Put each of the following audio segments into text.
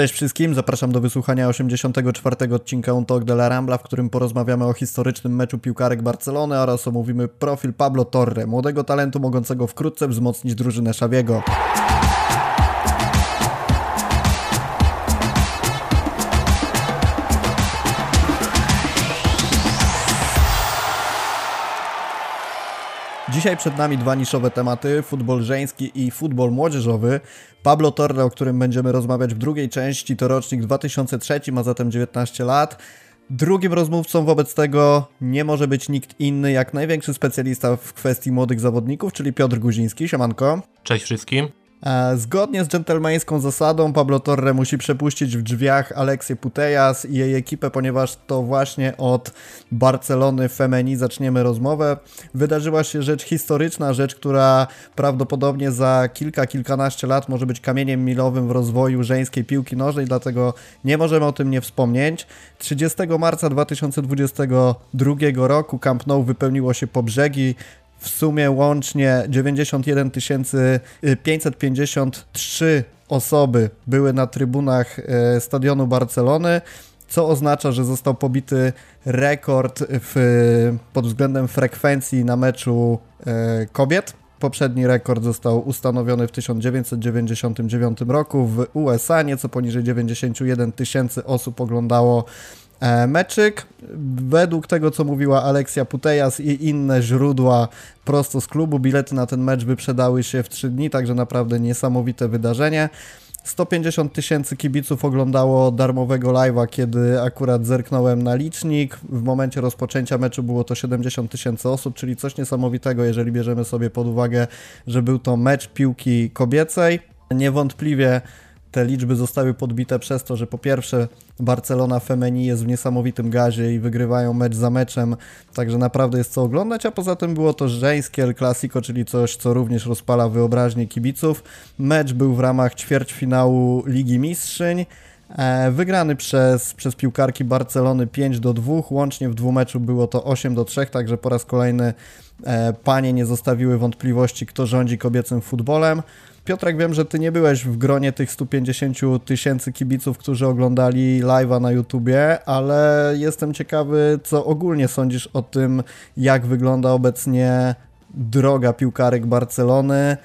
Cześć wszystkim, zapraszam do wysłuchania 84. odcinka Un Talk de la Rambla, w którym porozmawiamy o historycznym meczu piłkarek Barcelony oraz omówimy profil Pablo Torre, młodego talentu mogącego wkrótce wzmocnić drużynę Szawiego. Dzisiaj przed nami dwa niszowe tematy, futbol żeński i futbol młodzieżowy. Pablo Torre, o którym będziemy rozmawiać w drugiej części, to rocznik 2003, ma zatem 19 lat. Drugim rozmówcą wobec tego nie może być nikt inny jak największy specjalista w kwestii młodych zawodników, czyli Piotr Guziński. Siemanko. Cześć wszystkim. E, zgodnie z dżentelmeńską zasadą Pablo Torre musi przepuścić w drzwiach Aleksję Putejas i jej ekipę, ponieważ to właśnie od Barcelony Femeni zaczniemy rozmowę. Wydarzyła się rzecz historyczna, rzecz, która prawdopodobnie za kilka, kilkanaście lat może być kamieniem milowym w rozwoju żeńskiej piłki nożnej, dlatego nie możemy o tym nie wspomnieć. 30 marca 2022 roku Camp Nou wypełniło się po brzegi w sumie łącznie 91 553 y, osoby były na trybunach y, stadionu Barcelony, co oznacza, że został pobity rekord w, pod względem frekwencji na meczu y, kobiet. Poprzedni rekord został ustanowiony w 1999 roku w USA. Nieco poniżej 91 tysięcy osób oglądało meczyk, według tego co mówiła Aleksja Putejas i inne źródła prosto z klubu, bilety na ten mecz wyprzedały się w 3 dni, także naprawdę niesamowite wydarzenie. 150 tysięcy kibiców oglądało darmowego live'a, kiedy akurat zerknąłem na licznik. W momencie rozpoczęcia meczu było to 70 tysięcy osób, czyli coś niesamowitego, jeżeli bierzemy sobie pod uwagę, że był to mecz piłki kobiecej. Niewątpliwie te liczby zostały podbite przez to, że po pierwsze Barcelona Femeni jest w niesamowitym gazie i wygrywają mecz za meczem, także naprawdę jest co oglądać, a poza tym było to żeńskie El Clasico, czyli coś, co również rozpala wyobraźnię kibiców. Mecz był w ramach ćwierćfinału Ligi Mistrzyń, e, wygrany przez, przez piłkarki Barcelony 5 do 2, łącznie w dwumeczu było to 8 do 3, także po raz kolejny e, panie nie zostawiły wątpliwości, kto rządzi kobiecym futbolem. Piotrek, wiem, że ty nie byłeś w gronie tych 150 tysięcy kibiców, którzy oglądali live'a na YouTubie, ale jestem ciekawy, co ogólnie sądzisz o tym, jak wygląda obecnie droga piłkarek Barcelony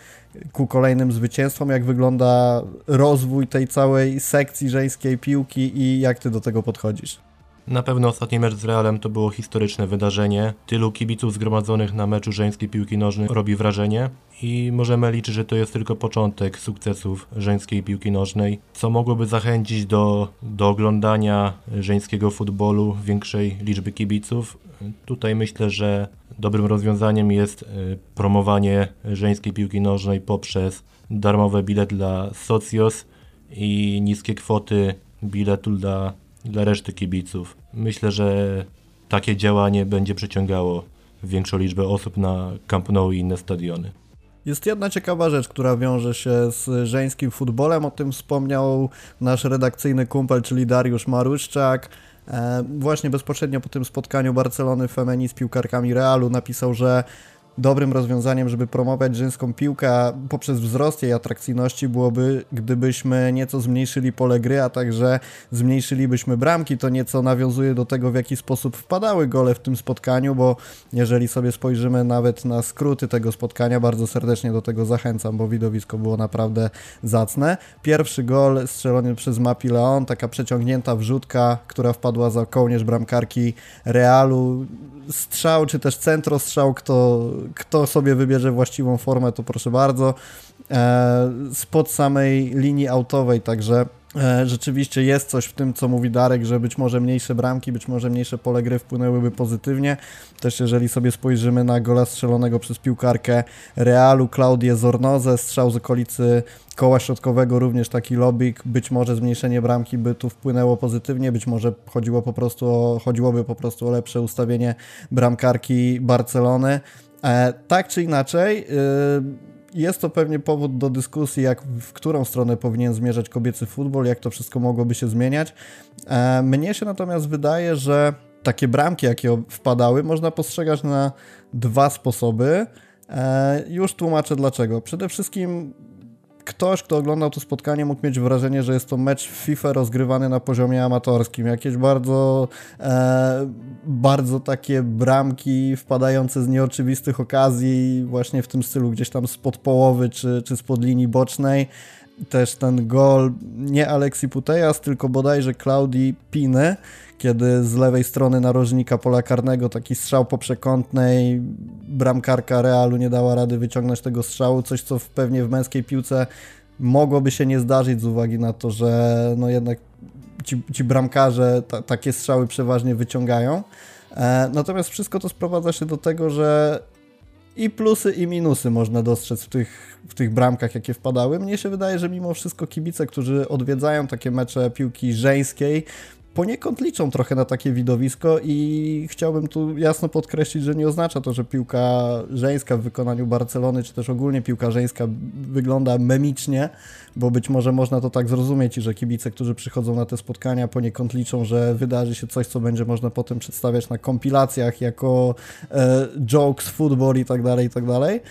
ku kolejnym zwycięstwom, jak wygląda rozwój tej całej sekcji żeńskiej piłki i jak ty do tego podchodzisz. Na pewno ostatni mecz z Realem to było historyczne wydarzenie. Tylu kibiców zgromadzonych na meczu żeńskiej piłki nożnej robi wrażenie i możemy liczyć, że to jest tylko początek sukcesów żeńskiej piłki nożnej, co mogłoby zachęcić do, do oglądania żeńskiego futbolu większej liczby kibiców. Tutaj myślę, że dobrym rozwiązaniem jest e, promowanie żeńskiej piłki nożnej poprzez darmowe bilet dla Socios i niskie kwoty biletu dla dla reszty kibiców. Myślę, że takie działanie będzie przyciągało większą liczbę osób na Camp Nou i inne stadiony. Jest jedna ciekawa rzecz, która wiąże się z żeńskim futbolem. O tym wspomniał nasz redakcyjny kumpel, czyli Dariusz Maruszczak. E, właśnie bezpośrednio po tym spotkaniu Barcelony Femeni z piłkarkami Realu napisał, że dobrym rozwiązaniem, żeby promować żeńską piłkę poprzez wzrost jej atrakcyjności byłoby, gdybyśmy nieco zmniejszyli pole gry, a także zmniejszylibyśmy bramki. To nieco nawiązuje do tego, w jaki sposób wpadały gole w tym spotkaniu, bo jeżeli sobie spojrzymy nawet na skróty tego spotkania, bardzo serdecznie do tego zachęcam, bo widowisko było naprawdę zacne. Pierwszy gol strzelony przez Mapi Leon, taka przeciągnięta wrzutka, która wpadła za kołnierz bramkarki Realu. Strzał, czy też centrostrzał, kto kto sobie wybierze właściwą formę, to proszę bardzo. E, spod samej linii autowej, także e, rzeczywiście jest coś w tym, co mówi Darek, że być może mniejsze bramki, być może mniejsze pole gry wpłynęłyby pozytywnie. Też jeżeli sobie spojrzymy na gola strzelonego przez piłkarkę Realu, Klaudię Zornoze, strzał z okolicy koła środkowego, również taki lobik, być może zmniejszenie bramki by tu wpłynęło pozytywnie, być może chodziło po prostu o, chodziłoby po prostu o lepsze ustawienie bramkarki Barcelony. E, tak czy inaczej, e, jest to pewnie powód do dyskusji, jak w którą stronę powinien zmierzać kobiecy futbol, jak to wszystko mogłoby się zmieniać. E, mnie się natomiast wydaje, że takie bramki, jakie wpadały, można postrzegać na dwa sposoby. Już tłumaczę dlaczego. Przede wszystkim ktoś, kto oglądał to spotkanie, mógł mieć wrażenie, że jest to mecz FIFA rozgrywany na poziomie amatorskim. Jakieś bardzo, e, bardzo takie bramki wpadające z nieoczywistych okazji, właśnie w tym stylu gdzieś tam spod połowy czy, czy spod linii bocznej też ten gol nie Aleksi Putejas, tylko bodajże Klaudii Piny, kiedy z lewej strony narożnika pola karnego taki strzał po przekątnej, bramkarka Realu nie dała rady wyciągnąć tego strzału, coś co pewnie w męskiej piłce mogłoby się nie zdarzyć z uwagi na to, że no jednak ci, ci bramkarze ta, takie strzały przeważnie wyciągają. E, natomiast wszystko to sprowadza się do tego, że i plusy, i minusy można dostrzec w tych, w tych bramkach, jakie wpadały. Mnie się wydaje, że mimo wszystko kibice, którzy odwiedzają takie mecze piłki żeńskiej, poniekąd liczą trochę na takie widowisko i chciałbym tu jasno podkreślić, że nie oznacza to, że piłka żeńska w wykonaniu Barcelony, czy też ogólnie piłka żeńska wygląda memicznie, bo być może można to tak zrozumieć i że kibice, którzy przychodzą na te spotkania poniekąd liczą, że wydarzy się coś, co będzie można potem przedstawiać na kompilacjach jako e, jokes, football i tak dalej, i tak dalej.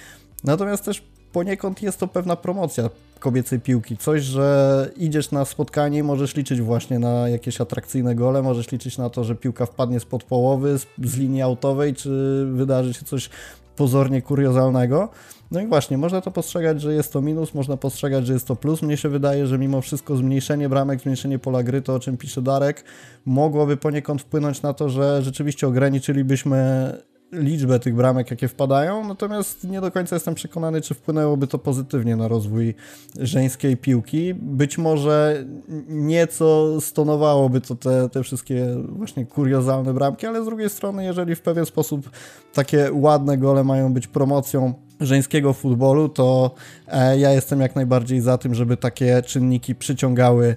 Natomiast też poniekąd jest to pewna promocja kobiecej piłki. Coś, że idziesz na spotkanie i możesz liczyć właśnie na jakieś atrakcyjne gole, możesz liczyć na to, że piłka wpadnie spod połowy, z, z linii autowej, czy wydarzy się coś pozornie kuriozalnego. No i właśnie, można to postrzegać, że jest to minus, można postrzegać, że jest to plus. Mnie się wydaje, że mimo wszystko zmniejszenie bramek, zmniejszenie pola gry, to o czym pisze Darek, mogłoby poniekąd wpłynąć na to, że rzeczywiście ograniczylibyśmy liczbę tych bramek, jakie wpadają, natomiast nie do końca jestem przekonany, czy wpłynęłoby to pozytywnie na rozwój żeńskiej piłki. Być może nieco stonowałoby to te, te wszystkie właśnie kuriozalne bramki, ale z drugiej strony, jeżeli w pewien sposób takie ładne gole mają być promocją żeńskiego futbolu, to e, ja jestem jak najbardziej za tym, żeby takie czynniki przyciągały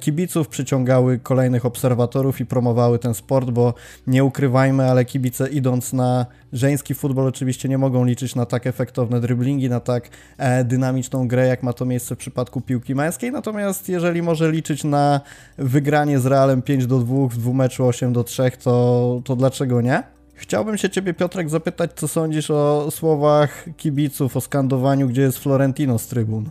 kibiców, przyciągały kolejnych obserwatorów i promowały ten sport, bo nie ukrywajmy, ale kibice idąc na żeński futbol oczywiście nie mogą liczyć na tak efektowne driblingi, na tak e, dynamiczną grę, jak ma to miejsce w przypadku piłki męskiej. Natomiast jeżeli może liczyć na wygranie z Realem 5 do 2 w dwumeczu 8 do 3, to, to dlaczego nie? Chciałbym się Ciebie, Piotrek, zapytać, co sądzisz o słowach kibiców, o skandowaniu, gdzie jest Florentino z trybun.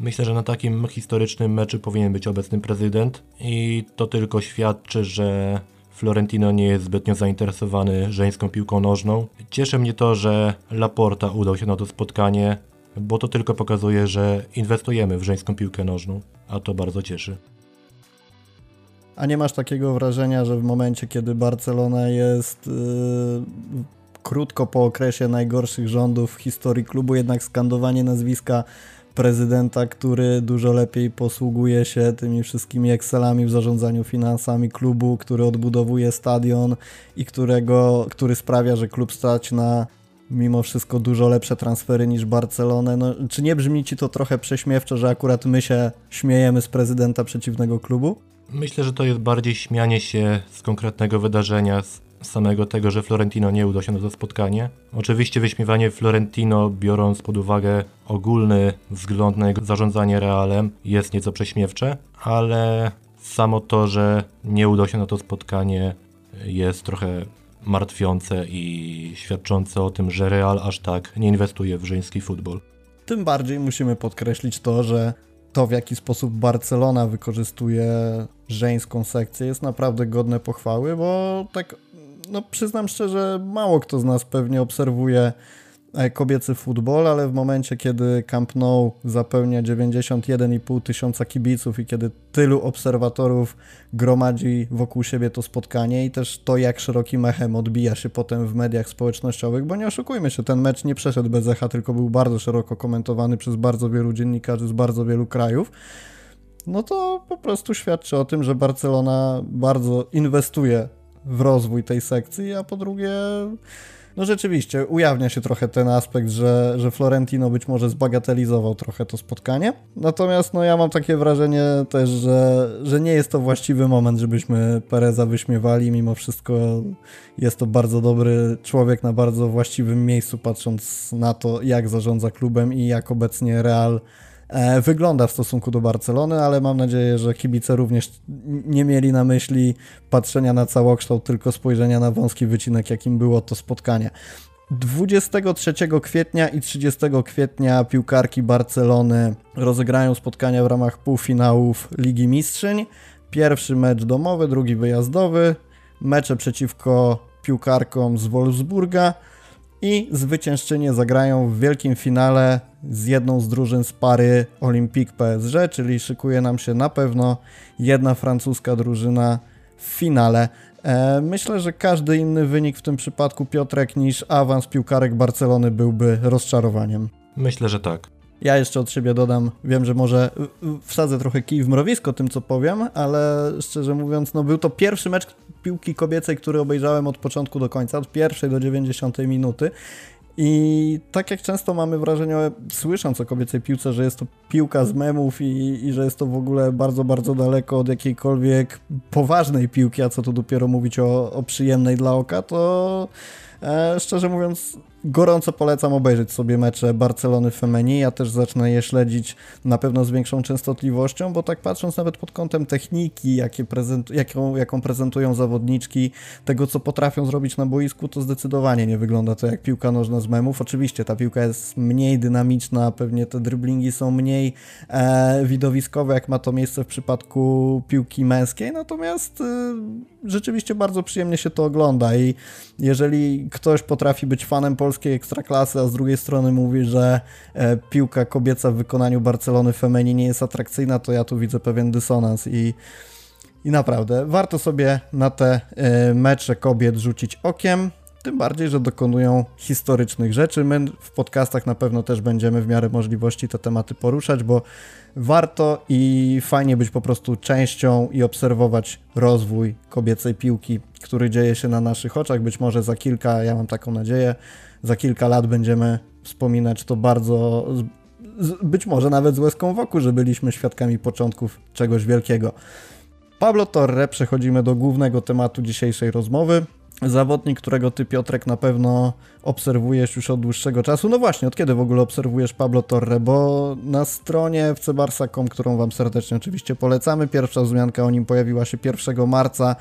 Myślę, że na takim historycznym meczu powinien być obecny prezydent i to tylko świadczy, że Florentino nie jest zbytnio zainteresowany żeńską piłką nożną. Cieszy mnie to, że Laporta udał się na to spotkanie, bo to tylko pokazuje, że inwestujemy w żeńską piłkę nożną, a to bardzo cieszy. A nie masz takiego wrażenia, że w momencie, kiedy Barcelona jest yy, krótko po okresie najgorszych rządów w historii klubu, jednak skandowanie nazwiska prezydenta, który dużo lepiej posługuje się tymi wszystkimi Excelami w zarządzaniu finansami klubu, który odbudowuje stadion i którego, który sprawia, że klub stać na mimo wszystko dużo lepsze transfery niż Barcelonę. No, czy nie brzmi ci to trochę prześmiewczo, że akurat my się śmiejemy z prezydenta przeciwnego klubu? Myślę, że to jest bardziej śmianie się z konkretnego wydarzenia, z samego tego, że Florentino nie udał się na to spotkanie. Oczywiście wyśmiewanie Florentino, biorąc pod uwagę ogólny wzgląd na jego zarządzanie Realem, jest nieco prześmiewcze, ale samo to, że nie udał się na to spotkanie, jest trochę martwiące i świadczące o tym, że Real aż tak nie inwestuje w żeński futbol. Tym bardziej musimy podkreślić to, że to w jaki sposób Barcelona wykorzystuje żeńską sekcję jest naprawdę godne pochwały, bo tak no przyznam szczerze, mało kto z nas pewnie obserwuje e, kobiecy futbol, ale w momencie, kiedy Camp Nou zapełnia 91,5 tysiąca kibiców i kiedy tylu obserwatorów gromadzi wokół siebie to spotkanie i też to, jak szerokim echem odbija się potem w mediach społecznościowych, bo nie oszukujmy się, ten mecz nie przeszedł bez echa, tylko był bardzo szeroko komentowany przez bardzo wielu dziennikarzy z bardzo wielu krajów, no to po prostu świadczy o tym, że Barcelona bardzo inwestuje w rozwój tej sekcji, a po drugie, no rzeczywiście, ujawnia się trochę ten aspekt, że, że Florentino być może zbagatelizował trochę to spotkanie. Natomiast no ja mam takie wrażenie też, że, że nie jest to właściwy moment, żebyśmy Pereza wyśmiewali. Mimo wszystko jest to bardzo dobry człowiek na bardzo właściwym miejscu, patrząc na to, jak zarządza klubem i jak obecnie Real wygląda w stosunku do Barcelony, ale mam nadzieję, że kibice również nie mieli na myśli patrzenia na całokształt, tylko spojrzenia na wąski wycinek, jakim było to spotkanie. 23 kwietnia i 30 kwietnia piłkarki Barcelony rozegrają spotkania w ramach półfinałów Ligi Mistrzyń. Pierwszy mecz domowy, drugi wyjazdowy. Mecze przeciwko piłkarkom z Wolfsburga i zwyciężczynie zagrają w wielkim finale z jedną z drużyn z pary Olympique PSG, czyli szykuje nam się na pewno jedna francuska drużyna w finale. E, myślę, że każdy inny wynik w tym przypadku Piotrek niż awans piłkarek Barcelony byłby rozczarowaniem. Myślę, że tak. Ja jeszcze od siebie dodam, wiem, że może wsadzę trochę kij w mrowisko tym, co powiem, ale szczerze mówiąc, no był to pierwszy mecz piłki kobiecej, który obejrzałem od początku do końca, od pierwszej do 90 minuty i tak jak często mamy wrażenie, słysząc o kobiecej piłce, że jest to piłka z memów i, i, że jest to w ogóle bardzo, bardzo daleko od jakiejkolwiek poważnej piłki, a co tu dopiero mówić o, o przyjemnej dla oka, to e, szczerze mówiąc gorąco polecam obejrzeć sobie mecze Barcelony Femeni. Ja też zacznę je śledzić na pewno z większą częstotliwością, bo tak patrząc nawet pod kątem techniki, jakie jaką, jaką prezentują zawodniczki, tego co potrafią zrobić na boisku, to zdecydowanie nie wygląda to jak piłka nożna z memów. Oczywiście ta piłka jest mniej dynamiczna, pewnie te driblingi są mniej e, widowiskowe, jak ma to miejsce w przypadku piłki męskiej, natomiast e, rzeczywiście bardzo przyjemnie się to ogląda i jeżeli ktoś potrafi być fanem polskiej ekstraklasy, a z drugiej strony mówi, że e, piłka kobieca w wykonaniu Barcelony Femeni nie jest atrakcyjna, to ja tu widzę pewien dysonans i i naprawdę warto sobie na te e, mecze kobiet rzucić okiem. Tym bardziej, że dokonują historycznych rzeczy. My w podcastach na pewno też będziemy w miarę możliwości te tematy poruszać, bo warto i fajnie być po prostu częścią i obserwować rozwój kobiecej piłki, który dzieje się na naszych oczach. Być może za kilka, ja mam taką nadzieję, za kilka lat będziemy wspominać to bardzo, być może nawet z łezką wokół, że byliśmy świadkami początków czegoś wielkiego. Pablo Torre, przechodzimy do głównego tematu dzisiejszej rozmowy. Zawodnik, którego ty, Piotrek, na pewno obserwujesz już od dłuższego czasu. No właśnie, od kiedy w ogóle obserwujesz Pablo Torre? Bo na stronie fcbarsa.com, którą wam serdecznie oczywiście polecamy, pierwsza wzmianka o nim pojawiła się 1 marca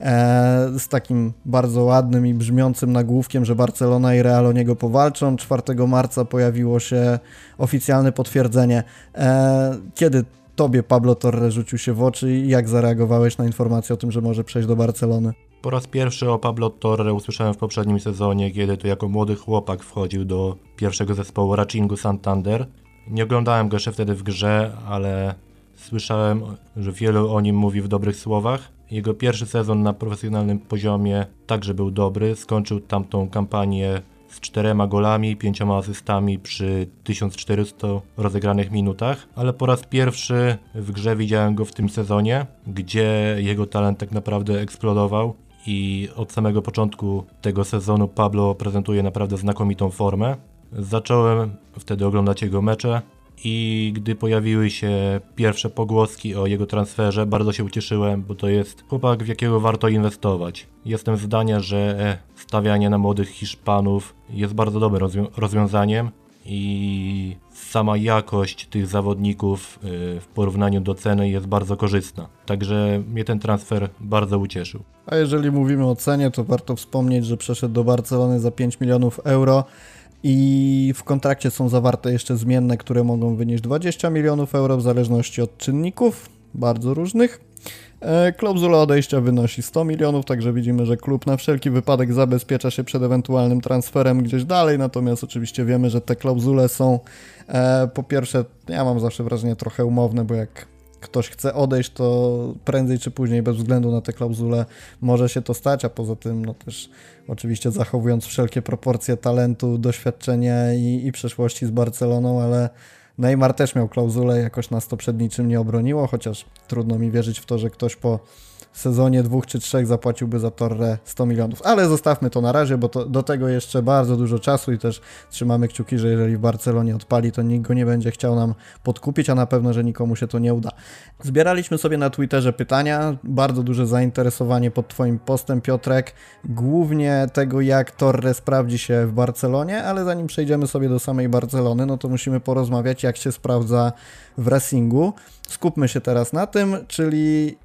e, z takim bardzo ładnym i brzmiącym nagłówkiem, że Barcelona i Real o niego powalczą. 4 marca pojawiło się oficjalne potwierdzenie. E, kiedy tobie Pablo Torre rzucił się w oczy i jak zareagowałeś na informację o tym, że może przejść do Barcelony? Po raz pierwszy o Pablo Torre usłyszałem w poprzednim sezonie, kiedy to jako młody chłopak wchodził do pierwszego zespołu Racingu Santander. Nie oglądałem go jeszcze wtedy w grze, ale słyszałem, że wielu o nim mówi w dobrych słowach. Jego pierwszy sezon na profesjonalnym poziomie także był dobry. Skończył tamtą kampanię z czterema golami pięcioma asystami przy 1400 rozegranych minutach, ale po raz pierwszy w grze widziałem go w tym sezonie, gdzie jego talent tak naprawdę eksplodował i od samego początku tego sezonu Pablo prezentuje naprawdę znakomitą formę. Zacząłem wtedy oglądać jego mecze i gdy pojawiły się pierwsze pogłoski o jego transferze, bardzo się ucieszyłem, bo to jest chłopak, w jakiego warto inwestować. Jestem zdania, że stawianie na młodych Hiszpanów jest bardzo dobrym rozwiązaniem i sama jakość tych zawodników y, w porównaniu do ceny jest bardzo korzystna. Także mnie ten transfer bardzo ucieszył. A jeżeli mówimy o cenie, to warto wspomnieć, że przeszedł do Barcelony za 5 milionów euro i w kontrakcie są zawarte jeszcze zmienne, które mogą wynieść 20 milionów euro w zależności od czynników, bardzo różnych. E, klauzula odejścia wynosi 100 milionów, także widzimy, że klub na wszelki wypadek zabezpiecza się przed ewentualnym transferem gdzieś dalej, natomiast oczywiście wiemy, że te klauzule są e, po pierwsze, ja mam zawsze wrażenie trochę umowne, bo jak ktoś chce odejść, to prędzej czy później, bez względu na te klauzule, może się to stać, a poza tym, no też oczywiście zachowując wszelkie proporcje talentu, doświadczenia i, i przeszłości z Barceloną, ale Neymar też miał klauzulę, jakoś nas to przed niczym nie obroniło, chociaż trudno mi wierzyć w to, że ktoś po sezonie dwóch czy trzech zapłaciłby za Torre 100 milionów. Ale zostawmy to na razie, bo to, do tego jeszcze bardzo dużo czasu i też trzymamy kciuki, że jeżeli w Barcelonie odpali, to nikt go nie będzie chciał nam podkupić, a na pewno, że nikomu się to nie uda. Zbieraliśmy sobie na Twitterze pytania, bardzo duże zainteresowanie pod Twoim postem, Piotrek, głównie tego, jak Torre sprawdzi się w Barcelonie, ale zanim przejdziemy sobie do samej Barcelony, no to musimy porozmawiać, jak się sprawdza w Racingu. Skupmy się teraz na tym, czyli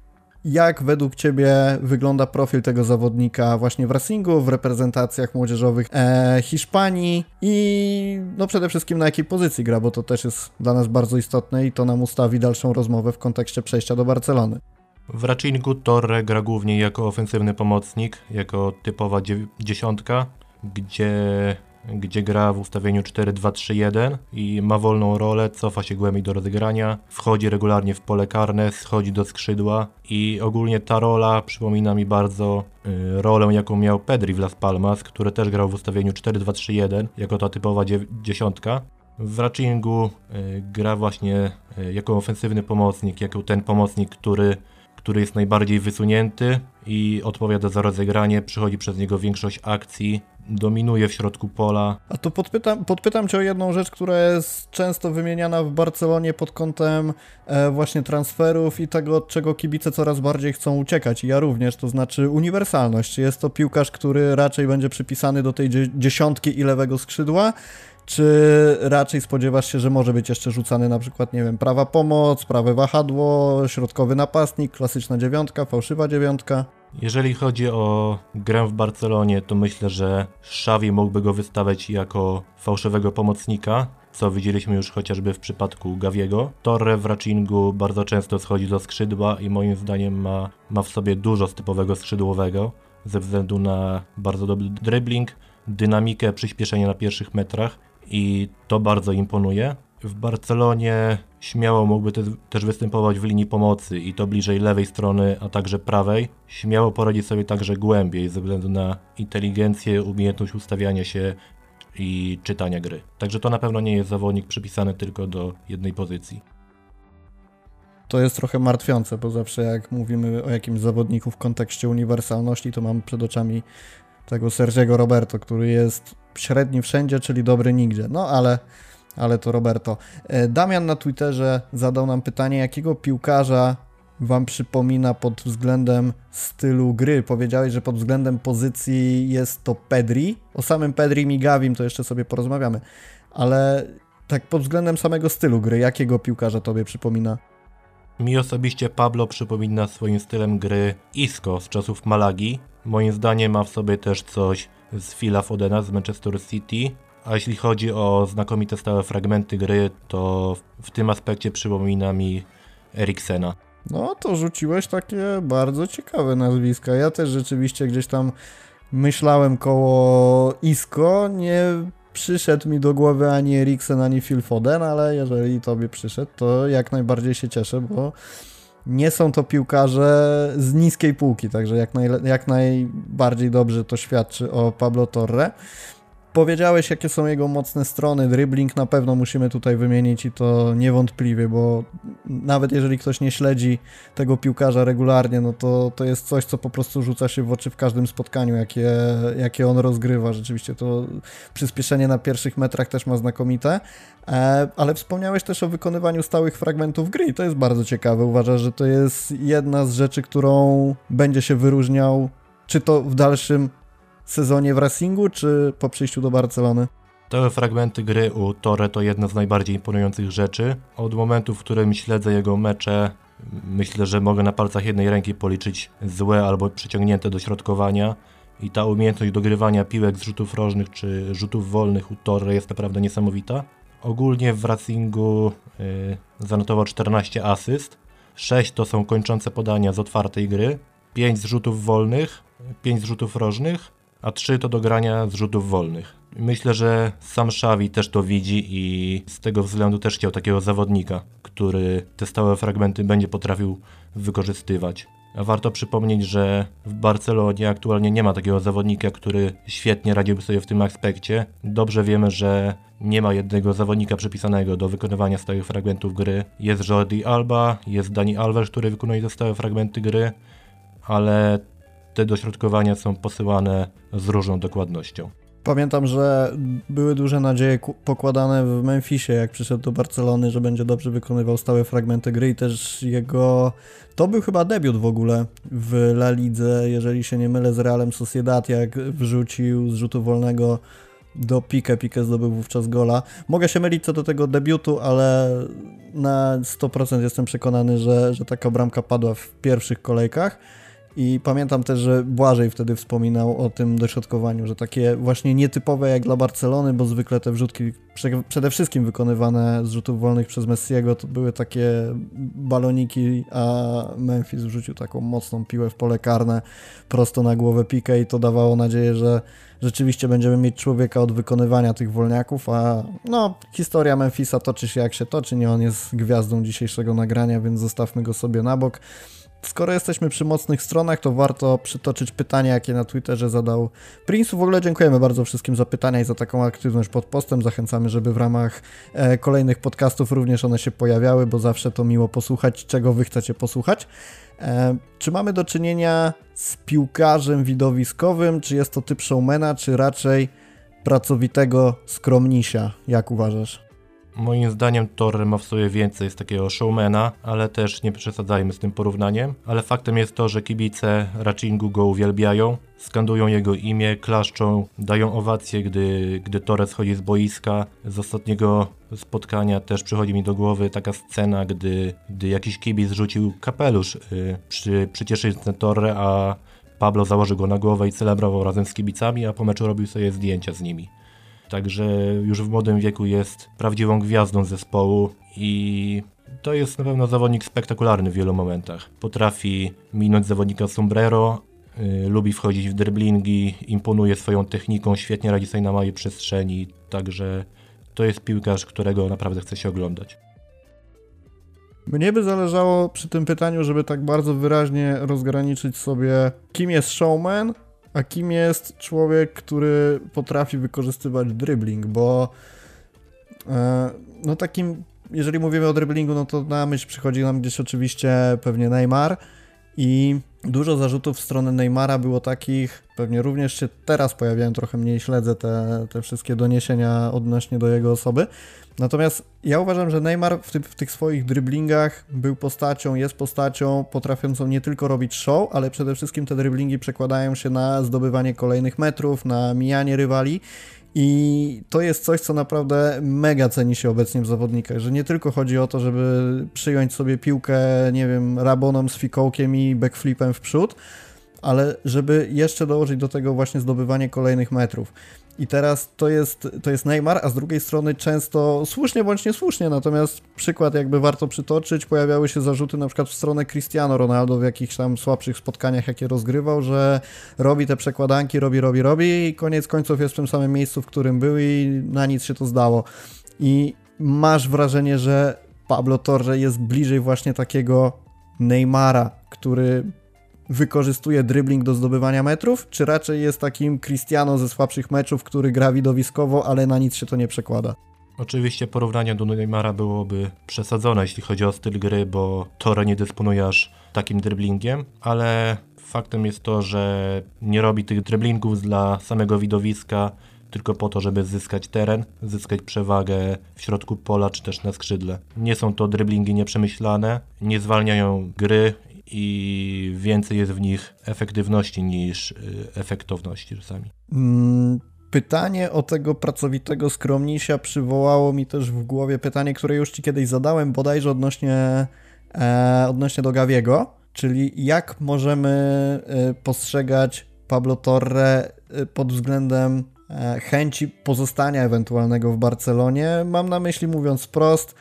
jak według Ciebie wygląda profil tego zawodnika właśnie w Racingu, w reprezentacjach młodzieżowych e, Hiszpanii i no przede wszystkim na jakiej pozycji gra, bo to też jest dla nas bardzo istotne i to nam ustawi dalszą rozmowę w kontekście przejścia do Barcelony. W Racingu Torre gra głównie jako ofensywny pomocnik, jako typowa dziesiątka, gdzie gdzie gra w ustawieniu 4-2-3-1 i ma wolną rolę, cofa się głębiej do rozegrania, wchodzi regularnie w pole karne, schodzi do skrzydła i ogólnie ta rola przypomina mi bardzo y, rolę, jaką miał Pedri w Las Palmas, który też grał w ustawieniu 4-2-3-1 jako ta typowa dziesiątka. W Racingu y, gra właśnie y, jako ofensywny pomocnik, jako ten pomocnik, który który jest najbardziej wysunięty i odpowiada za rozegranie, przychodzi przez niego większość akcji, dominuje w środku pola. A tu podpytam, podpytam Cię o jedną rzecz, która jest często wymieniana w Barcelonie pod kątem e, właśnie transferów i tego, od czego kibice coraz bardziej chcą uciekać. I ja również, to znaczy uniwersalność. Jest to piłkarz, który raczej będzie przypisany do tej dziesiątki i lewego skrzydła, czy raczej spodziewasz się, że może być jeszcze rzucany na przykład, nie wiem, prawa pomoc, prawe wahadło, środkowy napastnik, klasyczna dziewiątka, fałszywa dziewiątka? Jeżeli chodzi o grę w Barcelonie, to myślę, że Xavi mógłby go wystawiać jako fałszywego pomocnika, co widzieliśmy już chociażby w przypadku Gaviego. Torre w Racingu bardzo często schodzi do skrzydła i moim zdaniem ma, ma w sobie dużo z typowego skrzydłowego, ze względu na bardzo dobry dribbling, dynamikę, przyspieszenie na pierwszych metrach i to bardzo imponuje. W Barcelonie śmiało mógłby te, też występować w linii pomocy i to bliżej lewej strony, a także prawej. Śmiało poradzić sobie także głębiej ze względu na inteligencję, umiejętność ustawiania się i czytania gry. Także to na pewno nie jest zawodnik przypisany tylko do jednej pozycji. To jest trochę martwiące, bo zawsze jak mówimy o jakimś zawodniku w kontekście uniwersalności, to mam przed oczami tego Sergiego Roberto, który jest średni wszędzie, czyli dobry nigdzie. No ale, ale to Roberto. E, Damian na Twitterze zadał nam pytanie, jakiego piłkarza Wam przypomina pod względem stylu gry? Powiedziałeś, że pod względem pozycji jest to Pedri. O samym Pedri Migawim to jeszcze sobie porozmawiamy, ale tak pod względem samego stylu gry, jakiego piłkarza Tobie przypomina? Mi osobiście Pablo przypomina swoim stylem gry Isco z czasów Malagi. Moim zdaniem ma w sobie też coś z Phila Fodena z Manchester City. A jeśli chodzi o znakomite stałe fragmenty gry, to w tym aspekcie przypomina mi Eriksena. No to rzuciłeś takie bardzo ciekawe nazwiska. Ja też rzeczywiście gdzieś tam myślałem koło Isco. Nie przyszedł mi do głowy ani Eriksen, ani Phil Foden, ale jeżeli tobie przyszedł, to jak najbardziej się cieszę, bo nie są to piłkarze z niskiej półki, także jak, naj, jak najbardziej dobrze to świadczy o Pablo Torre. Powiedziałeś, jakie są jego mocne strony. Dribbling na pewno musimy tutaj wymienić i to niewątpliwie, bo nawet jeżeli ktoś nie śledzi tego piłkarza regularnie, no to, to jest coś, co po prostu rzuca się w oczy w każdym spotkaniu, jakie, jakie on rozgrywa. Rzeczywiście to przyspieszenie na pierwszych metrach też ma znakomite. E, ale wspomniałeś też o wykonywaniu stałych fragmentów gry i to jest bardzo ciekawe. Uważasz, że to jest jedna z rzeczy, którą będzie się wyróżniał czy to w dalszym sezonie w Racingu, czy po przyjściu do Barcelony? Te fragmenty gry u Torre to jedna z najbardziej imponujących rzeczy. Od momentu, w którym śledzę jego mecze, myślę, że mogę na palcach jednej ręki policzyć złe albo przyciągnięte do środkowania. I ta umiejętność dogrywania piłek z rzutów rożnych czy rzutów wolnych u Torre jest naprawdę niesamowita. Ogólnie w Racingu yy, zanotował 14 asyst. 6 to są kończące podania z otwartej gry, 5 z rzutów wolnych, 5 z rzutów rożnych, a 3 to do grania z rzutów wolnych. Myślę, że sam Xavi też to widzi i z tego względu też chciał takiego zawodnika, który te stałe fragmenty będzie potrafił wykorzystywać. Warto przypomnieć, że w Barcelonie aktualnie nie ma takiego zawodnika, który świetnie radziłby sobie w tym aspekcie. Dobrze wiemy, że nie ma jednego zawodnika przypisanego do wykonywania stałych fragmentów gry. Jest Jordi Alba, jest Dani Alves, który wykonuje te stałe fragmenty gry, ale te dośrodkowania są posyłane z różną dokładnością. Pamiętam, że były duże nadzieje pokładane w Memphisie, jak przyszedł do Barcelony, że będzie dobrze wykonywał stałe fragmenty gry i też jego... To był chyba debiut w ogóle w La Lidze, jeżeli się nie mylę, z Realem Sociedad, jak wrzucił z rzutu wolnego do Pique. Pique zdobył wówczas gola. Mogę się mylić co do tego debiutu, ale na 100% jestem przekonany, że, że taka bramka padła w pierwszych kolejkach. I pamiętam też, że Błażej wtedy wspominał o tym dośrodkowaniu, że takie właśnie nietypowe jak dla Barcelony, bo zwykle te wrzutki przede wszystkim wykonywane z rzutów wolnych przez Messiego to były takie baloniki, a Memphis wrzucił taką mocną piłę w pole karne prosto na głowę Pique i to dawało nadzieję, że rzeczywiście będziemy mieć człowieka od wykonywania tych wolniaków, a no historia Memphisa toczy się jak się toczy, nie on jest gwiazdą dzisiejszego nagrania, więc zostawmy go sobie na bok. Skoro jesteśmy przy mocnych stronach, to warto przytoczyć pytania, jakie na Twitterze zadał Prince. W ogóle dziękujemy bardzo wszystkim za pytania i za taką aktywność pod postem. Zachęcamy, żeby w ramach e, kolejnych podcastów również one się pojawiały, bo zawsze to miło posłuchać, czego wy chcecie posłuchać. E, czy mamy do czynienia z piłkarzem widowiskowym, czy jest to typ showmana, czy raczej pracowitego skromnisia? Jak uważasz? Moim zdaniem Torre ma w sobie więcej z takiego showmana, ale też nie przesadzajmy z tym porównaniem. Ale faktem jest to, że kibice Racingu go uwielbiają, skandują jego imię, klaszczą, dają owacje, gdy, gdy Torre schodzi z boiska. Z ostatniego spotkania też przychodzi mi do głowy taka scena, gdy, gdy jakiś kibic rzucił kapelusz yy, przy przycieszając Torre, a Pablo założył go na głowę i celebrował razem z kibicami, a po meczu robił sobie zdjęcia z nimi. Także już w młodym wieku jest prawdziwą gwiazdą zespołu i to jest na pewno zawodnik spektakularny w wielu momentach. Potrafi minąć zawodnika sombrero, yy, lubi wchodzić w driblingi, imponuje swoją techniką, świetnie radzi sobie na małej przestrzeni, także to jest piłkarz, którego naprawdę chce się oglądać. Mnie by zależało przy tym pytaniu, żeby tak bardzo wyraźnie rozgraniczyć sobie, kim jest showman, a kim jest człowiek, który potrafi wykorzystywać dribbling, bo e, no takim, jeżeli mówimy o dribblingu, no to na myśl przychodzi nam gdzieś oczywiście pewnie Neymar i dużo zarzutów w stronę Neymara było takich, pewnie również się teraz pojawiają, trochę mniej śledzę te, te wszystkie doniesienia odnośnie do jego osoby, Natomiast ja uważam, że Neymar w, ty, w, tych swoich driblingach był postacią, jest postacią potrafiącą nie tylko robić show, ale przede wszystkim te driblingi przekładają się na zdobywanie kolejnych metrów, na mijanie rywali. I to jest coś, co naprawdę mega ceni się obecnie w zawodnikach, że nie tylko chodzi o to, żeby przyjąć sobie piłkę, nie wiem, raboną z fikołkiem i backflipem w przód, ale żeby jeszcze dołożyć do tego właśnie zdobywanie kolejnych metrów. I teraz to jest, to jest Neymar, a z drugiej strony często słusznie bądź niesłusznie, natomiast przykład jakby warto przytoczyć, pojawiały się zarzuty na przykład w stronę Cristiano Ronaldo w jakichś tam słabszych spotkaniach, jakie rozgrywał, że robi te przekładanki, robi, robi, robi i koniec końców jest w tym samym miejscu, w którym był i na nic się to zdało. I masz wrażenie, że Pablo Torre jest bliżej właśnie takiego Neymara, który wykorzystuje dribbling do zdobywania metrów, czy raczej jest takim Cristiano ze słabszych meczów, który gra widowiskowo, ale na nic się to nie przekłada? Oczywiście porównanie do Neymara byłoby przesadzone, jeśli chodzi o styl gry, bo Torre nie dysponuje aż takim dribblingiem, ale faktem jest to, że nie robi tych dribblingów dla samego widowiska, tylko po to, żeby zyskać teren, zyskać przewagę w środku pola czy też na skrzydle. Nie są to driblingi nieprzemyślane, nie zwalniają gry i więcej jest w nich efektywności niż y, efektowności czasami. Mm, pytanie o tego pracowitego skromnisia przywołało mi też w głowie pytanie, które już Ci kiedyś zadałem, bodajże odnośnie, e, odnośnie do Gawiego, czyli jak możemy e, postrzegać Pablo Torre e, pod względem e, chęci pozostania ewentualnego w Barcelonie. Mam na myśli, mówiąc prost,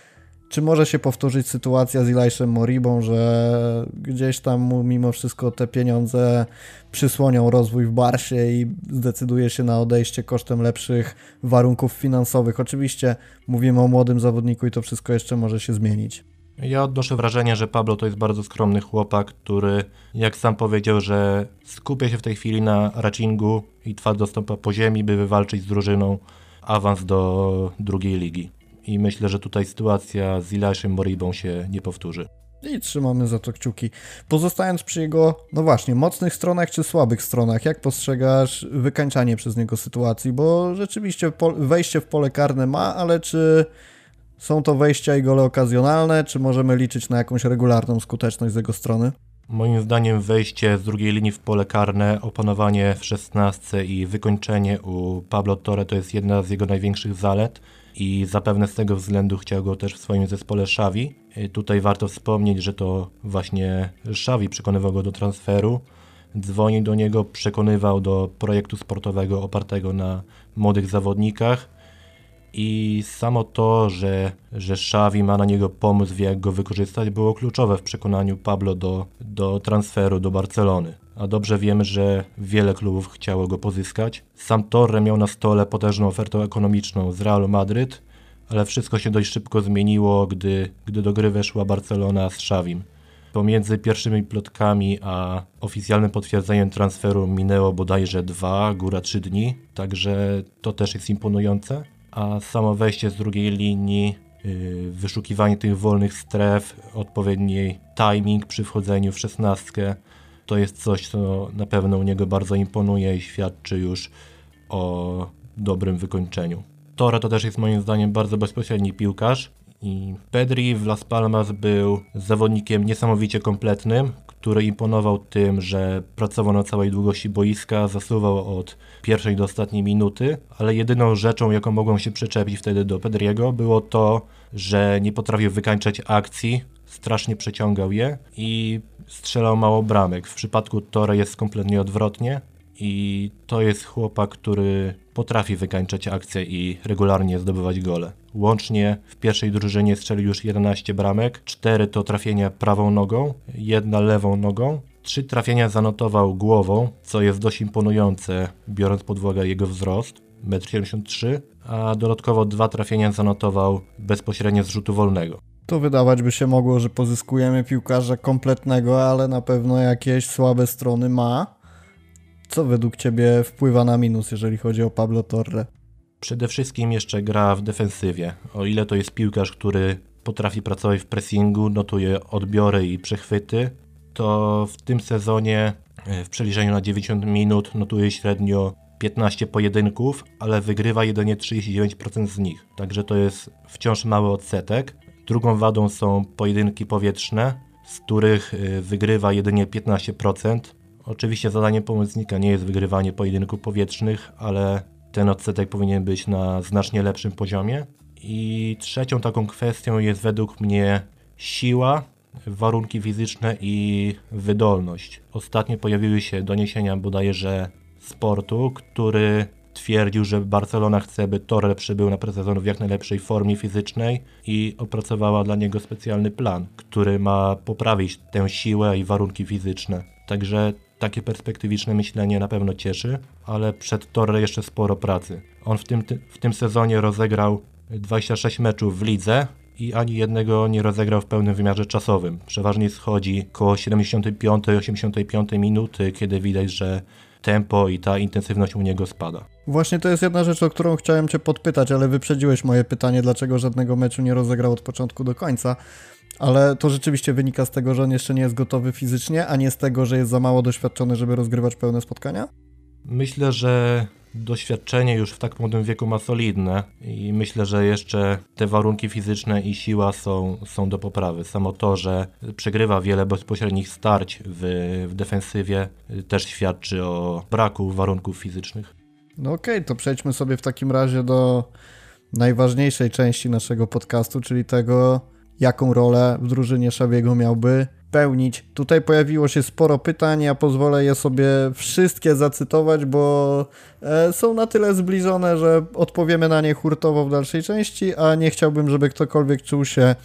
czy może się powtórzyć sytuacja z Elishem Moribą, że gdzieś tam mu mimo wszystko te pieniądze przysłonią rozwój w Barsie i zdecyduje się na odejście kosztem lepszych warunków finansowych? Oczywiście mówimy o młodym zawodniku i to wszystko jeszcze może się zmienić. Ja odnoszę wrażenie, że Pablo to jest bardzo skromny chłopak, który, jak sam powiedział, że skupia się w tej chwili na racingu i twardo stąpa po ziemi, by wywalczyć z drużyną awans do drugiej ligi i myślę, że tutaj sytuacja z Ilaszem Moribą się nie powtórzy. I trzymamy za to kciuki. Pozostając przy jego, no właśnie, mocnych stronach czy słabych stronach, jak postrzegasz wykańczanie przez niego sytuacji? Bo rzeczywiście wejście w pole karne ma, ale czy są to wejścia i gole okazjonalne, czy możemy liczyć na jakąś regularną skuteczność z jego strony? Moim zdaniem wejście z drugiej linii w pole karne, opanowanie w szesnastce i wykończenie u Pablo Torre to jest jedna z jego największych zalet i zapewne z tego względu chciał go też w swoim zespole Xavi. Y, tutaj warto wspomnieć, że to właśnie Xavi przekonywał go do transferu, dzwonił do niego, przekonywał do projektu sportowego opartego na młodych zawodnikach i samo to, że, że Xavi ma na niego pomysł, wie jak go wykorzystać, było kluczowe w przekonaniu Pablo do, do transferu do Barcelony. A dobrze wiemy, że wiele klubów chciało go pozyskać. Sam Torre miał na stole potężną ofertę ekonomiczną z Realu Madryt, ale wszystko się dość szybko zmieniło, gdy, gdy do gry weszła Barcelona z Xavim. Pomiędzy pierwszymi plotkami a oficjalnym potwierdzeniem transferu minęło bodajże dwa, góra trzy dni, także to też jest imponujące a samo wejście z drugiej linii, yy, wyszukiwanie tych wolnych stref, odpowiedni timing przy wchodzeniu w szesnastkę, to jest coś, co na pewno u niego bardzo imponuje i świadczy już o dobrym wykończeniu. Torre to też jest moim zdaniem bardzo bezpośredni piłkarz i Pedri w Las Palmas był zawodnikiem niesamowicie kompletnym, który imponował tym, że pracował na całej długości boiska, zasuwał od pierwszej do ostatniej minuty, ale jedyną rzeczą, jaką mogłem się przyczepić wtedy do Pedriego, było to, że nie potrafił wykańczać akcji, strasznie przeciągał je i strzelał mało bramek. W przypadku Tore jest kompletnie odwrotnie i to jest chłopak, który potrafi wykańczać akcje i regularnie zdobywać gole. Łącznie w pierwszej drużynie strzelił już 11 bramek, 4 to trafienia prawą nogą, jedna lewą nogą, Trzy trafienia zanotował głową, co jest dość imponujące, biorąc pod uwagę jego wzrost, 1,73 m, a dodatkowo dwa trafienia zanotował bezpośrednio z rzutu wolnego. Tu wydawać by się mogło, że pozyskujemy piłkarza kompletnego, ale na pewno jakieś słabe strony ma. Co według Ciebie wpływa na minus, jeżeli chodzi o Pablo Torre? Przede wszystkim jeszcze gra w defensywie. O ile to jest piłkarz, który potrafi pracować w pressingu, notuje odbiory i przechwyty, to w tym sezonie e, w przeliczeniu na 90 minut notuje średnio 15 pojedynków, ale wygrywa jedynie 39% z nich. Także to jest wciąż mały odsetek. Drugą wadą są pojedynki powietrzne, z których e, wygrywa jedynie 15%. Oczywiście zadaniem pomocnika nie jest wygrywanie pojedynków powietrznych, ale ten odsetek powinien być na znacznie lepszym poziomie. I trzecią taką kwestią jest według mnie siła, warunki fizyczne i wydolność. Ostatnio pojawiły się doniesienia bodajże sportu, który twierdził, że Barcelona chce, by Torre przybył na prezesjon w jak najlepszej formie fizycznej i opracowała dla niego specjalny plan, który ma poprawić tę siłę i warunki fizyczne. Także takie perspektywiczne myślenie na pewno cieszy, ale przed Torre jeszcze sporo pracy. On w tym, w tym sezonie rozegrał 26 meczów w lidze, i ani jednego nie rozegrał w pełnym wymiarze czasowym. Przeważnie schodzi koło 75-85 minuty, kiedy widać, że tempo i ta intensywność u niego spada. Właśnie to jest jedna rzecz, o którą chciałem Cię podpytać, ale wyprzedziłeś moje pytanie, dlaczego żadnego meczu nie rozegrał od początku do końca. Ale to rzeczywiście wynika z tego, że on jeszcze nie jest gotowy fizycznie, a nie z tego, że jest za mało doświadczony, żeby rozgrywać pełne spotkania? Myślę, że doświadczenie już w tak młodym wieku ma solidne i myślę, że jeszcze te warunki fizyczne i siła są, są do poprawy. Samo to, że przegrywa wiele bezpośrednich starć w, w defensywie też świadczy o braku warunków fizycznych. No okej, okay, to przejdźmy sobie w takim razie do najważniejszej części naszego podcastu, czyli tego, jaką rolę w drużynie Szawiego miałby pełnić. Tutaj pojawiło się sporo pytań, ja pozwolę je sobie wszystkie zacytować, bo e, są na tyle zbliżone, że odpowiemy na nie hurtowo w dalszej części, a nie chciałbym, żeby ktokolwiek czuł się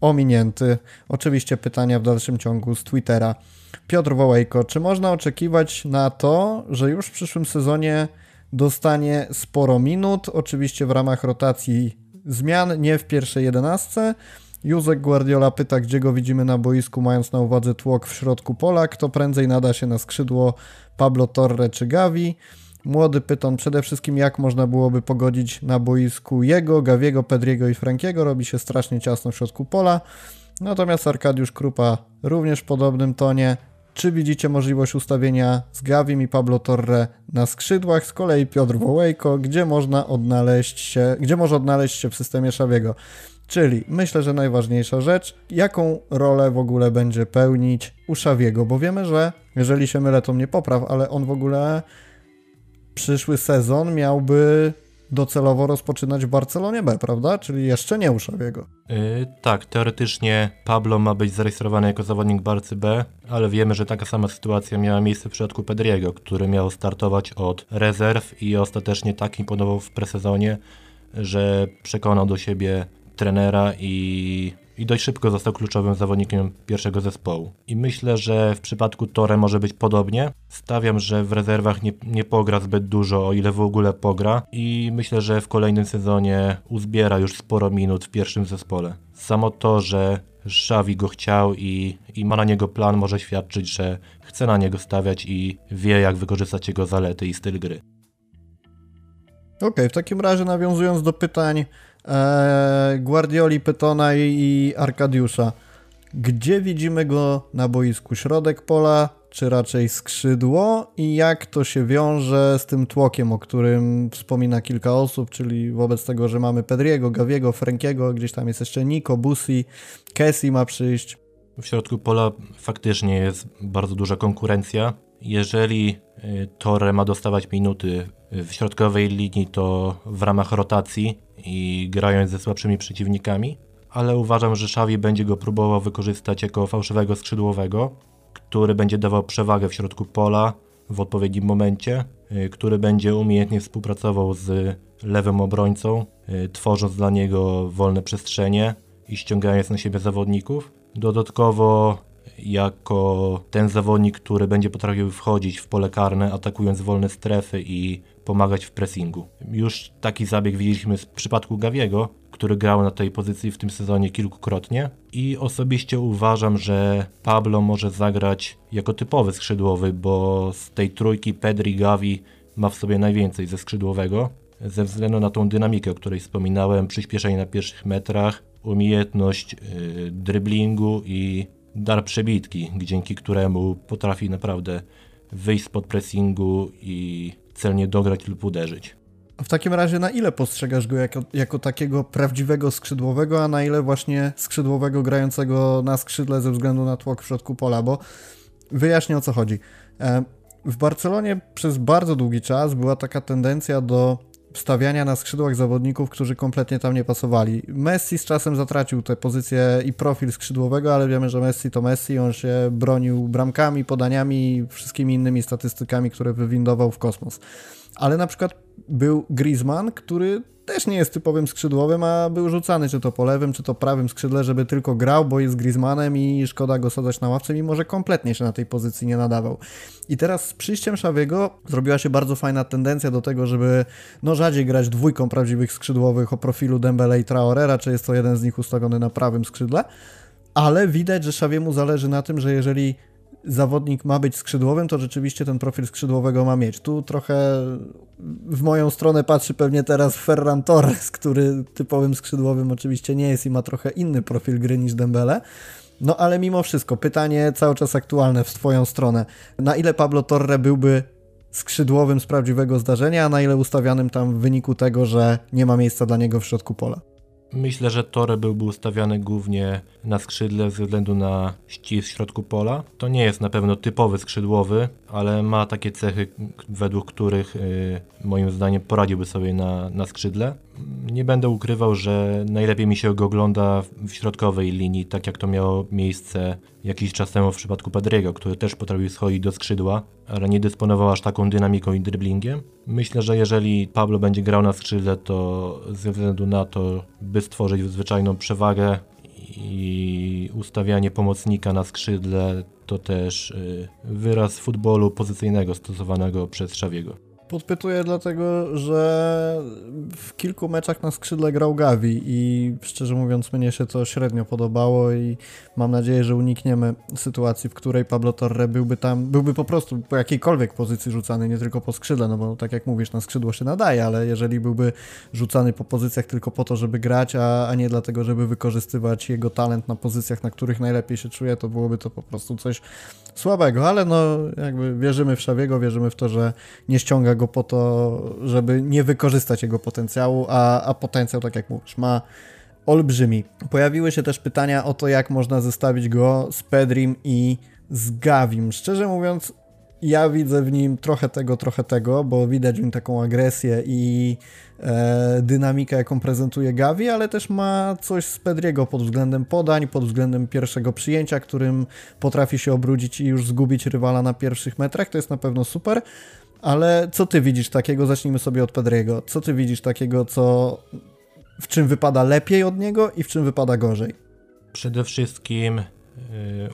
ominięty. Oczywiście pytania w dalszym ciągu z Twittera. Piotr Wołejko, czy można oczekiwać na to, że już w przyszłym sezonie dostanie sporo minut, oczywiście w ramach rotacji zmian, nie w pierwszej jedenastce, Józek Guardiola pyta, gdzie go widzimy na boisku, mając na uwadze tłok w środku pola. Kto prędzej nada się na skrzydło Pablo Torre czy Gavi? Młody pyton przede wszystkim, jak można byłoby pogodzić na boisku jego, Gaviego, Pedriego i Frankiego. Robi się strasznie ciasno w środku pola. Natomiast Arkadiusz Krupa również w podobnym tonie. Czy widzicie możliwość ustawienia z Gavim i Pablo Torre na skrzydłach? Z kolei Piotr Wołejko, gdzie można odnaleźć się, gdzie może odnaleźć się w systemie Szawiego? Czyli myślę, że najważniejsza rzecz, jaką rolę w ogóle będzie pełnić u Szawiego, bo wiemy, że jeżeli się mylę, to mnie popraw, ale on w ogóle przyszły sezon miałby docelowo rozpoczynać w Barcelonie B, prawda? Czyli jeszcze nie u Szawiego. Yy, tak, teoretycznie Pablo ma być zarejestrowany jako zawodnik Barcy B, ale wiemy, że taka sama sytuacja miała miejsce w przypadku Pedriego, który miał startować od rezerw i ostatecznie tak imponował w presezonie, że przekonał do siebie trenera i, i dość szybko został kluczowym zawodnikiem pierwszego zespołu. I myślę, że w przypadku Tore może być podobnie. Stawiam, że w rezerwach nie, nie pogra zbyt dużo, o ile w ogóle pogra i myślę, że w kolejnym sezonie uzbiera już sporo minut w pierwszym zespole. Samo to, że Xavi go chciał i, i ma na niego plan, może świadczyć, że chce na niego stawiać i wie, jak wykorzystać jego zalety i styl gry. Okej, okay, w takim razie nawiązując do pytań e, Guardioli, Pytona i, i Arkadiusza, gdzie widzimy go na boisku? Środek pola, czy raczej skrzydło i jak to się wiąże z tym tłokiem, o którym wspomina kilka osób, czyli wobec tego, że mamy Pedriego, Gaviego, Frankiego, gdzieś tam jest jeszcze Nico, Busi, Kessi ma przyjść. W środku pola faktycznie jest bardzo duża konkurencja. Jeżeli y, Torre ma dostawać minuty w środkowej linii, to w ramach rotacji i grając ze słabszymi przeciwnikami, ale uważam, że Xavi będzie go próbował wykorzystać jako fałszywego skrzydłowego, który będzie dawał przewagę w środku pola w odpowiednim momencie, y, który będzie umiejętnie współpracował z lewym obrońcą, y, tworząc dla niego wolne przestrzenie i ściągając na siebie zawodników. Dodatkowo jako ten zawodnik, który będzie potrafił wchodzić w pole karne, atakując wolne strefy i pomagać w pressingu. Już taki zabieg widzieliśmy w przypadku Gawiego, który grał na tej pozycji w tym sezonie kilkukrotnie i osobiście uważam, że Pablo może zagrać jako typowy skrzydłowy, bo z tej trójki Pedri Gavi ma w sobie najwięcej ze skrzydłowego ze względu na tą dynamikę, o której wspominałem, przyspieszenie na pierwszych metrach, umiejętność yy, i dar przebitki, dzięki któremu potrafi naprawdę wyjść spod pressingu i celnie dograć lub uderzyć. W takim razie na ile postrzegasz go jako, jako takiego prawdziwego skrzydłowego, a na ile właśnie skrzydłowego grającego na skrzydle ze względu na tłok w środku pola, bo wyjaśnię o co chodzi. E, w Barcelonie przez bardzo długi czas była taka tendencja do stawiania na skrzydłach zawodników, którzy kompletnie tam nie pasowali. Messi z czasem zatracił tę pozycję i profil skrzydłowego, ale wiemy, że Messi to Messi, on się bronił bramkami, podaniami i wszystkimi innymi statystykami, które wywindował w kosmos. Ale na przykład był Griezmann, który też nie jest typowym skrzydłowym, a był rzucany czy to po lewym, czy to prawym skrzydle, żeby tylko grał, bo jest Griezmannem i szkoda go sadzać na ławce, mimo że kompletnie się na tej pozycji nie nadawał. I teraz z przyjściem Szawiego zrobiła się bardzo fajna tendencja do tego, żeby no rzadziej grać dwójką prawdziwych skrzydłowych o profilu Dembele i Traore, raczej jest to jeden z nich ustawiony na prawym skrzydle, ale widać, że Szawiemu zależy na tym, że jeżeli zawodnik ma być skrzydłowym, to rzeczywiście ten profil skrzydłowego ma mieć. Tu trochę w moją stronę patrzy pewnie teraz Ferran Torres, który typowym skrzydłowym oczywiście nie jest i ma trochę inny profil gry niż Dembele. No ale mimo wszystko, pytanie cały czas aktualne w Twoją stronę. Na ile Pablo Torre byłby skrzydłowym z prawdziwego zdarzenia, a na ile ustawianym tam w wyniku tego, że nie ma miejsca dla niego w środku pola? Myślę, że Tore byłby ustawiany głównie na skrzydle ze względu na ścisk w środku pola. To nie jest na pewno typowy skrzydłowy, ale ma takie cechy, według których yy, moim zdaniem poradziłby sobie na, na skrzydle. Nie będę ukrywał, że najlepiej mi się go ogląda w środkowej linii, tak jak to miało miejsce jakiś czas temu w przypadku Pedriego, który też potrafił schodzić do skrzydła, ale nie dysponował aż taką dynamiką i driblingiem. Myślę, że jeżeli Pablo będzie grał na skrzydle, to ze względu na to, by stworzyć zwyczajną przewagę i ustawianie pomocnika na skrzydle, to też y, wyraz futbolu pozycyjnego stosowanego przez Szawiego. Podpytuję dlatego, że w kilku meczach na skrzydle grał Gavi i szczerze mówiąc mnie się to średnio podobało i mam nadzieję, że unikniemy sytuacji, w której Pablo Torre byłby tam, byłby po prostu po jakiejkolwiek pozycji rzucany, nie tylko po skrzydle, no bo tak jak mówisz, na skrzydło się nadaje, ale jeżeli byłby rzucany po pozycjach tylko po to, żeby grać, a, a nie dlatego, żeby wykorzystywać jego talent na pozycjach, na których najlepiej się czuje, to byłoby to po prostu coś słabego, ale no jakby wierzymy w Szawiego, wierzymy w to, że nie ściąga go po to, żeby nie wykorzystać jego potencjału, a, a potencjał, tak jak mówisz, ma olbrzymi. Pojawiły się też pytania o to, jak można zestawić go z Pedrim i z Gavim. Szczerze mówiąc, ja widzę w nim trochę tego, trochę tego, bo widać w nim taką agresję i e, dynamikę, jaką prezentuje Gavi, ale też ma coś z Pedriego pod względem podań, pod względem pierwszego przyjęcia, którym potrafi się obrudzić i już zgubić rywala na pierwszych metrach. To jest na pewno super. Ale co ty widzisz takiego? Zacznijmy sobie od Pedriego. Co ty widzisz takiego, co w czym wypada lepiej od niego i w czym wypada gorzej? Przede wszystkim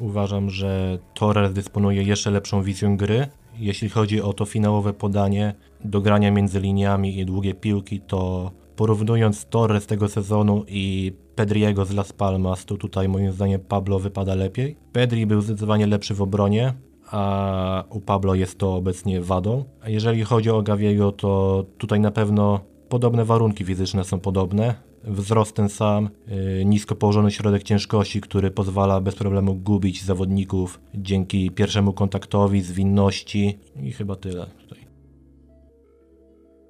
uważam, że Torres dysponuje jeszcze lepszą wizją gry. Jeśli chodzi o to finałowe podanie do grania między liniami i długie piłki, to porównując Torres tego sezonu i Pedriego z Las Palmas, to tutaj moim zdaniem Pablo wypada lepiej. Pedri był zdecydowanie lepszy w obronie, a u Pablo jest to obecnie wadą. A jeżeli chodzi o Gaviego, to tutaj na pewno podobne warunki fizyczne są podobne wzrost ten sam, yy, nisko położony środek ciężkości, który pozwala bez problemu gubić zawodników dzięki pierwszemu kontaktowi, zwinności i chyba tyle tutaj.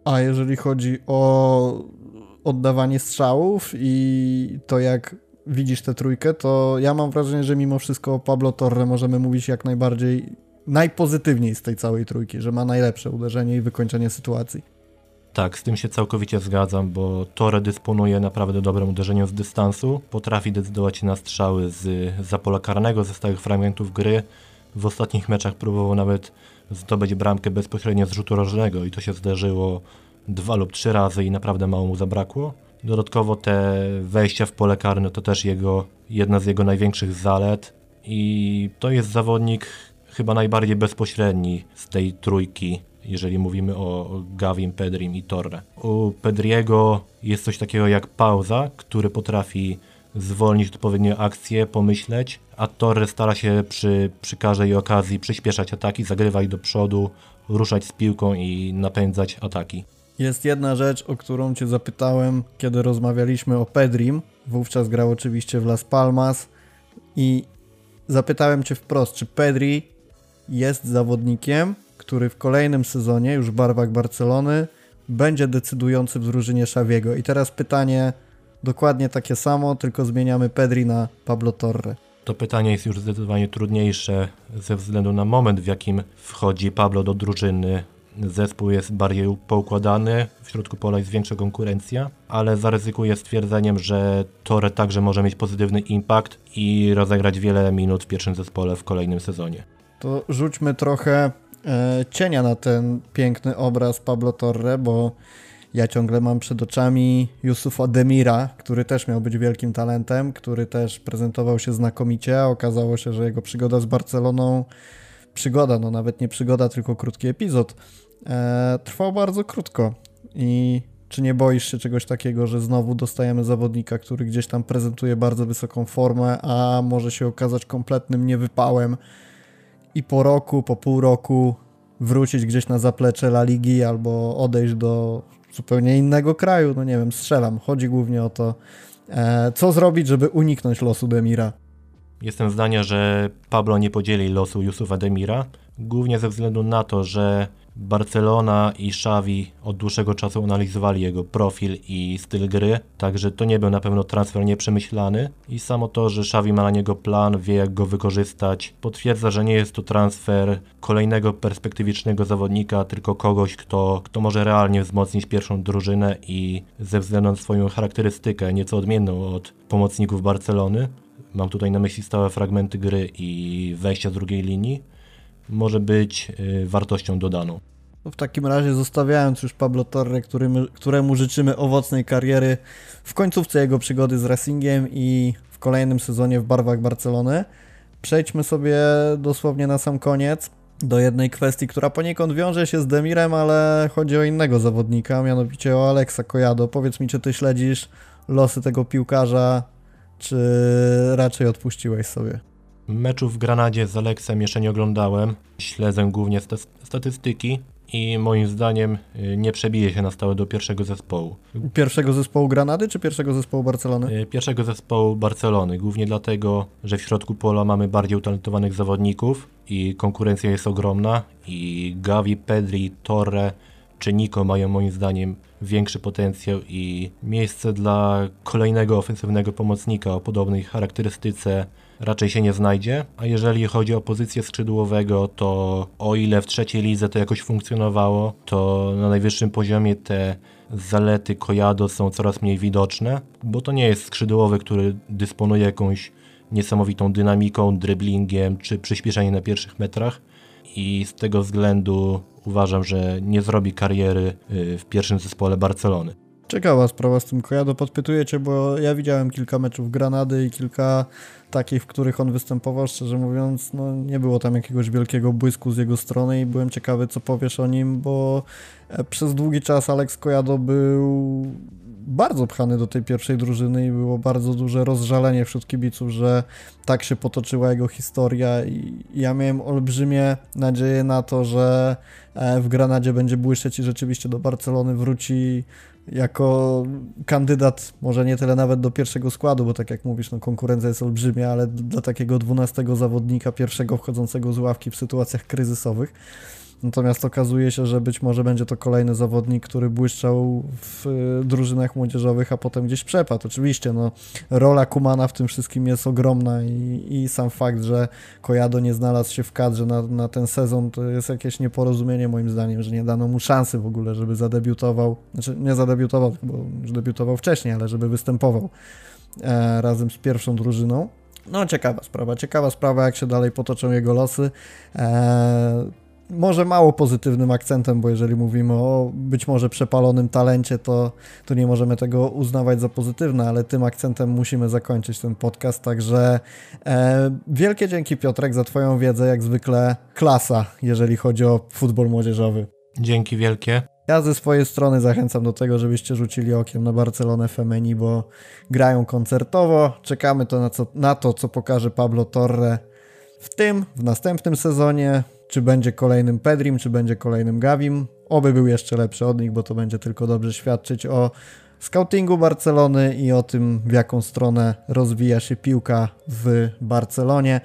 A jeżeli chodzi o oddawanie strzałów i to jak widzisz tę trójkę, to ja mam wrażenie, że mimo wszystko o Pablo Torre możemy mówić jak najbardziej najpozytywniej z tej całej trójki, że ma najlepsze uderzenie i wykończenie sytuacji. Tak, z tym się całkowicie zgadzam, bo Torre dysponuje naprawdę dobrym uderzeniem z dystansu, potrafi decydować na strzały z zapola karnego, ze stałych fragmentów gry. W ostatnich meczach próbował nawet zdobyć bramkę bezpośrednio z rzutu rożnego i to się zdarzyło dwa lub trzy razy i naprawdę mało mu zabrakło. Dodatkowo te wejścia w pole karne to też jego, jedna z jego największych zalet i to jest zawodnik chyba najbardziej bezpośredni z tej trójki jeżeli mówimy o Gavim, Pedrim i Torre. U Pedriego jest coś takiego jak pauza, który potrafi zwolnić odpowiednio akcję, pomyśleć, a Torre stara się przy, przy każdej okazji przyspieszać ataki, zagrywać do przodu, ruszać z piłką i napędzać ataki. Jest jedna rzecz, o którą Cię zapytałem, kiedy rozmawialiśmy o Pedrim. Wówczas grał oczywiście w Las Palmas i zapytałem Cię wprost, czy Pedri jest zawodnikiem, który w kolejnym sezonie, już w barwach Barcelony, będzie decydujący w drużynie Szawiego. I teraz pytanie dokładnie takie samo, tylko zmieniamy Pedri na Pablo Torre. To pytanie jest już zdecydowanie trudniejsze ze względu na moment, w jakim wchodzi Pablo do drużyny. Zespół jest bardziej poukładany, w środku pola jest większa konkurencja, ale zaryzykuję stwierdzeniem, że Torre także może mieć pozytywny impact i rozegrać wiele minut w pierwszym zespole w kolejnym sezonie. To rzućmy trochę cienia na ten piękny obraz Pablo Torre, bo ja ciągle mam przed oczami Yusufa Demira, który też miał być wielkim talentem, który też prezentował się znakomicie, okazało się, że jego przygoda z Barceloną, przygoda, no nawet nie przygoda, tylko krótki epizod, e, trwał bardzo krótko. I czy nie boisz się czegoś takiego, że znowu dostajemy zawodnika, który gdzieś tam prezentuje bardzo wysoką formę, a może się okazać kompletnym niewypałem, i po roku, po pół roku wrócić gdzieś na zaplecze La Ligi albo odejść do zupełnie innego kraju, no nie wiem, strzelam. Chodzi głównie o to, e, co zrobić, żeby uniknąć losu Demira. Jestem zdania, że Pablo nie podzieli losu Yusufa Demira, głównie ze względu na to, że Barcelona i Xavi od dłuższego czasu analizowali jego profil i styl gry, także to nie był na pewno transfer nieprzemyślany i samo to, że Xavi ma na niego plan, wie jak go wykorzystać, potwierdza, że nie jest to transfer kolejnego perspektywicznego zawodnika, tylko kogoś, kto, kto może realnie wzmocnić pierwszą drużynę i ze względu na swoją charakterystykę nieco odmienną od pomocników Barcelony, mam tutaj na myśli stałe fragmenty gry i wejścia z drugiej linii, może być y, wartością dodaną. No w takim razie zostawiając już Pablo Torre, którym, któremu życzymy owocnej kariery w końcówce jego przygody z Racingiem i w kolejnym sezonie w barwach Barcelony, przejdźmy sobie dosłownie na sam koniec do jednej kwestii, która poniekąd wiąże się z Demirem, ale chodzi o innego zawodnika, mianowicie o Alexa Kojado. Powiedz mi, czy ty śledzisz losy tego piłkarza, czy raczej odpuściłeś sobie? Meczów w Granadzie z Aleksem jeszcze nie oglądałem. Śledzę głównie statystyki i moim zdaniem y, nie przebije się na stałe do pierwszego zespołu. Pierwszego zespołu Granady czy pierwszego zespołu Barcelony? Y, pierwszego zespołu Barcelony, głównie dlatego, że w środku pola mamy bardziej utalentowanych zawodników i konkurencja jest ogromna i Gavi, Pedri, Torre czy Niko mają moim zdaniem większy potencjał i miejsce dla kolejnego ofensywnego pomocnika o podobnej charakterystyce raczej się nie znajdzie, a jeżeli chodzi o pozycję skrzydłowego, to o ile w trzeciej lidze to jakoś funkcjonowało, to na najwyższym poziomie te zalety Kojado są coraz mniej widoczne, bo to nie jest skrzydłowy, który dysponuje jakąś niesamowitą dynamiką, driblingiem czy przyspieszeniem na pierwszych metrach i z tego względu uważam, że nie zrobi kariery y, w pierwszym zespole Barcelony. Ciekawa sprawa z tym Kojado, podpytujecie, bo ja widziałem kilka meczów Granady i kilka takich, w których on występował, szczerze mówiąc, no nie było tam jakiegoś wielkiego błysku z jego strony i byłem ciekawy, co powiesz o nim, bo e, przez długi czas Alex Kojado był bardzo pchany do tej pierwszej drużyny i było bardzo duże rozżalenie wśród kibiców, że tak się potoczyła jego historia i ja miałem olbrzymie nadzieję na to, że e, w Granadzie będzie błyszczeć i rzeczywiście do Barcelony wróci jako kandydat, może nie tyle nawet do pierwszego składu, bo tak jak mówisz, no konkurencja jest olbrzymia, ale dla takiego dwunastego zawodnika, pierwszego wchodzącego z ławki w sytuacjach kryzysowych. Natomiast okazuje się, że być może będzie to kolejny zawodnik, który błyszczał w y, drużynach młodzieżowych, a potem gdzieś przepadł. Oczywiście, no, rola Kumana w tym wszystkim jest ogromna i, i sam fakt, że Kojado nie znalazł się w kadrze na, na ten sezon, to jest jakieś nieporozumienie moim zdaniem, że nie dano mu szansy w ogóle, żeby zadebiutował. Znaczy, nie zadebiutował, bo już debiutował wcześniej, ale żeby występował e, razem z pierwszą drużyną. No, ciekawa sprawa, ciekawa sprawa, jak się dalej potoczą jego losy. E, może mało pozytywnym akcentem, bo jeżeli mówimy o być może przepalonym talencie, to, to nie możemy tego uznawać za pozytywne, ale tym akcentem musimy zakończyć ten podcast. Także e, wielkie dzięki Piotrek za Twoją wiedzę, jak zwykle klasa, jeżeli chodzi o futbol młodzieżowy. Dzięki wielkie. Ja ze swojej strony zachęcam do tego, żebyście rzucili okiem na Barcelonę Femeni, bo grają koncertowo. Czekamy to na, co, na to, co pokaże Pablo Torre w tym, w następnym sezonie czy będzie kolejnym Pedrim, czy będzie kolejnym Gavim. Oby był jeszcze lepszy od nich, bo to będzie tylko dobrze świadczyć o scoutingu Barcelony i o tym, w jaką stronę rozwija się piłka w Barcelonie.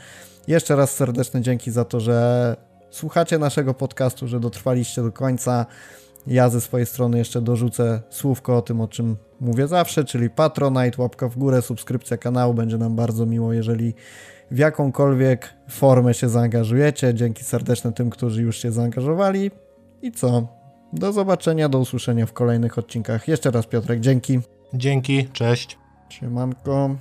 Jeszcze raz serdeczne dzięki za to, że słuchacie naszego podcastu, że dotrwaliście do końca. Ja ze swojej strony jeszcze dorzucę słówko o tym, o czym mówię zawsze, czyli Patronite, łapka w górę, subskrypcja kanału. Będzie nam bardzo miło, jeżeli w jakąkolwiek formę się zaangażujecie. Dzięki serdeczne tym, którzy już się zaangażowali. I co? Do zobaczenia, do usłyszenia w kolejnych odcinkach. Jeszcze raz Piotrek, dzięki. Dzięki, cześć. Siemanko.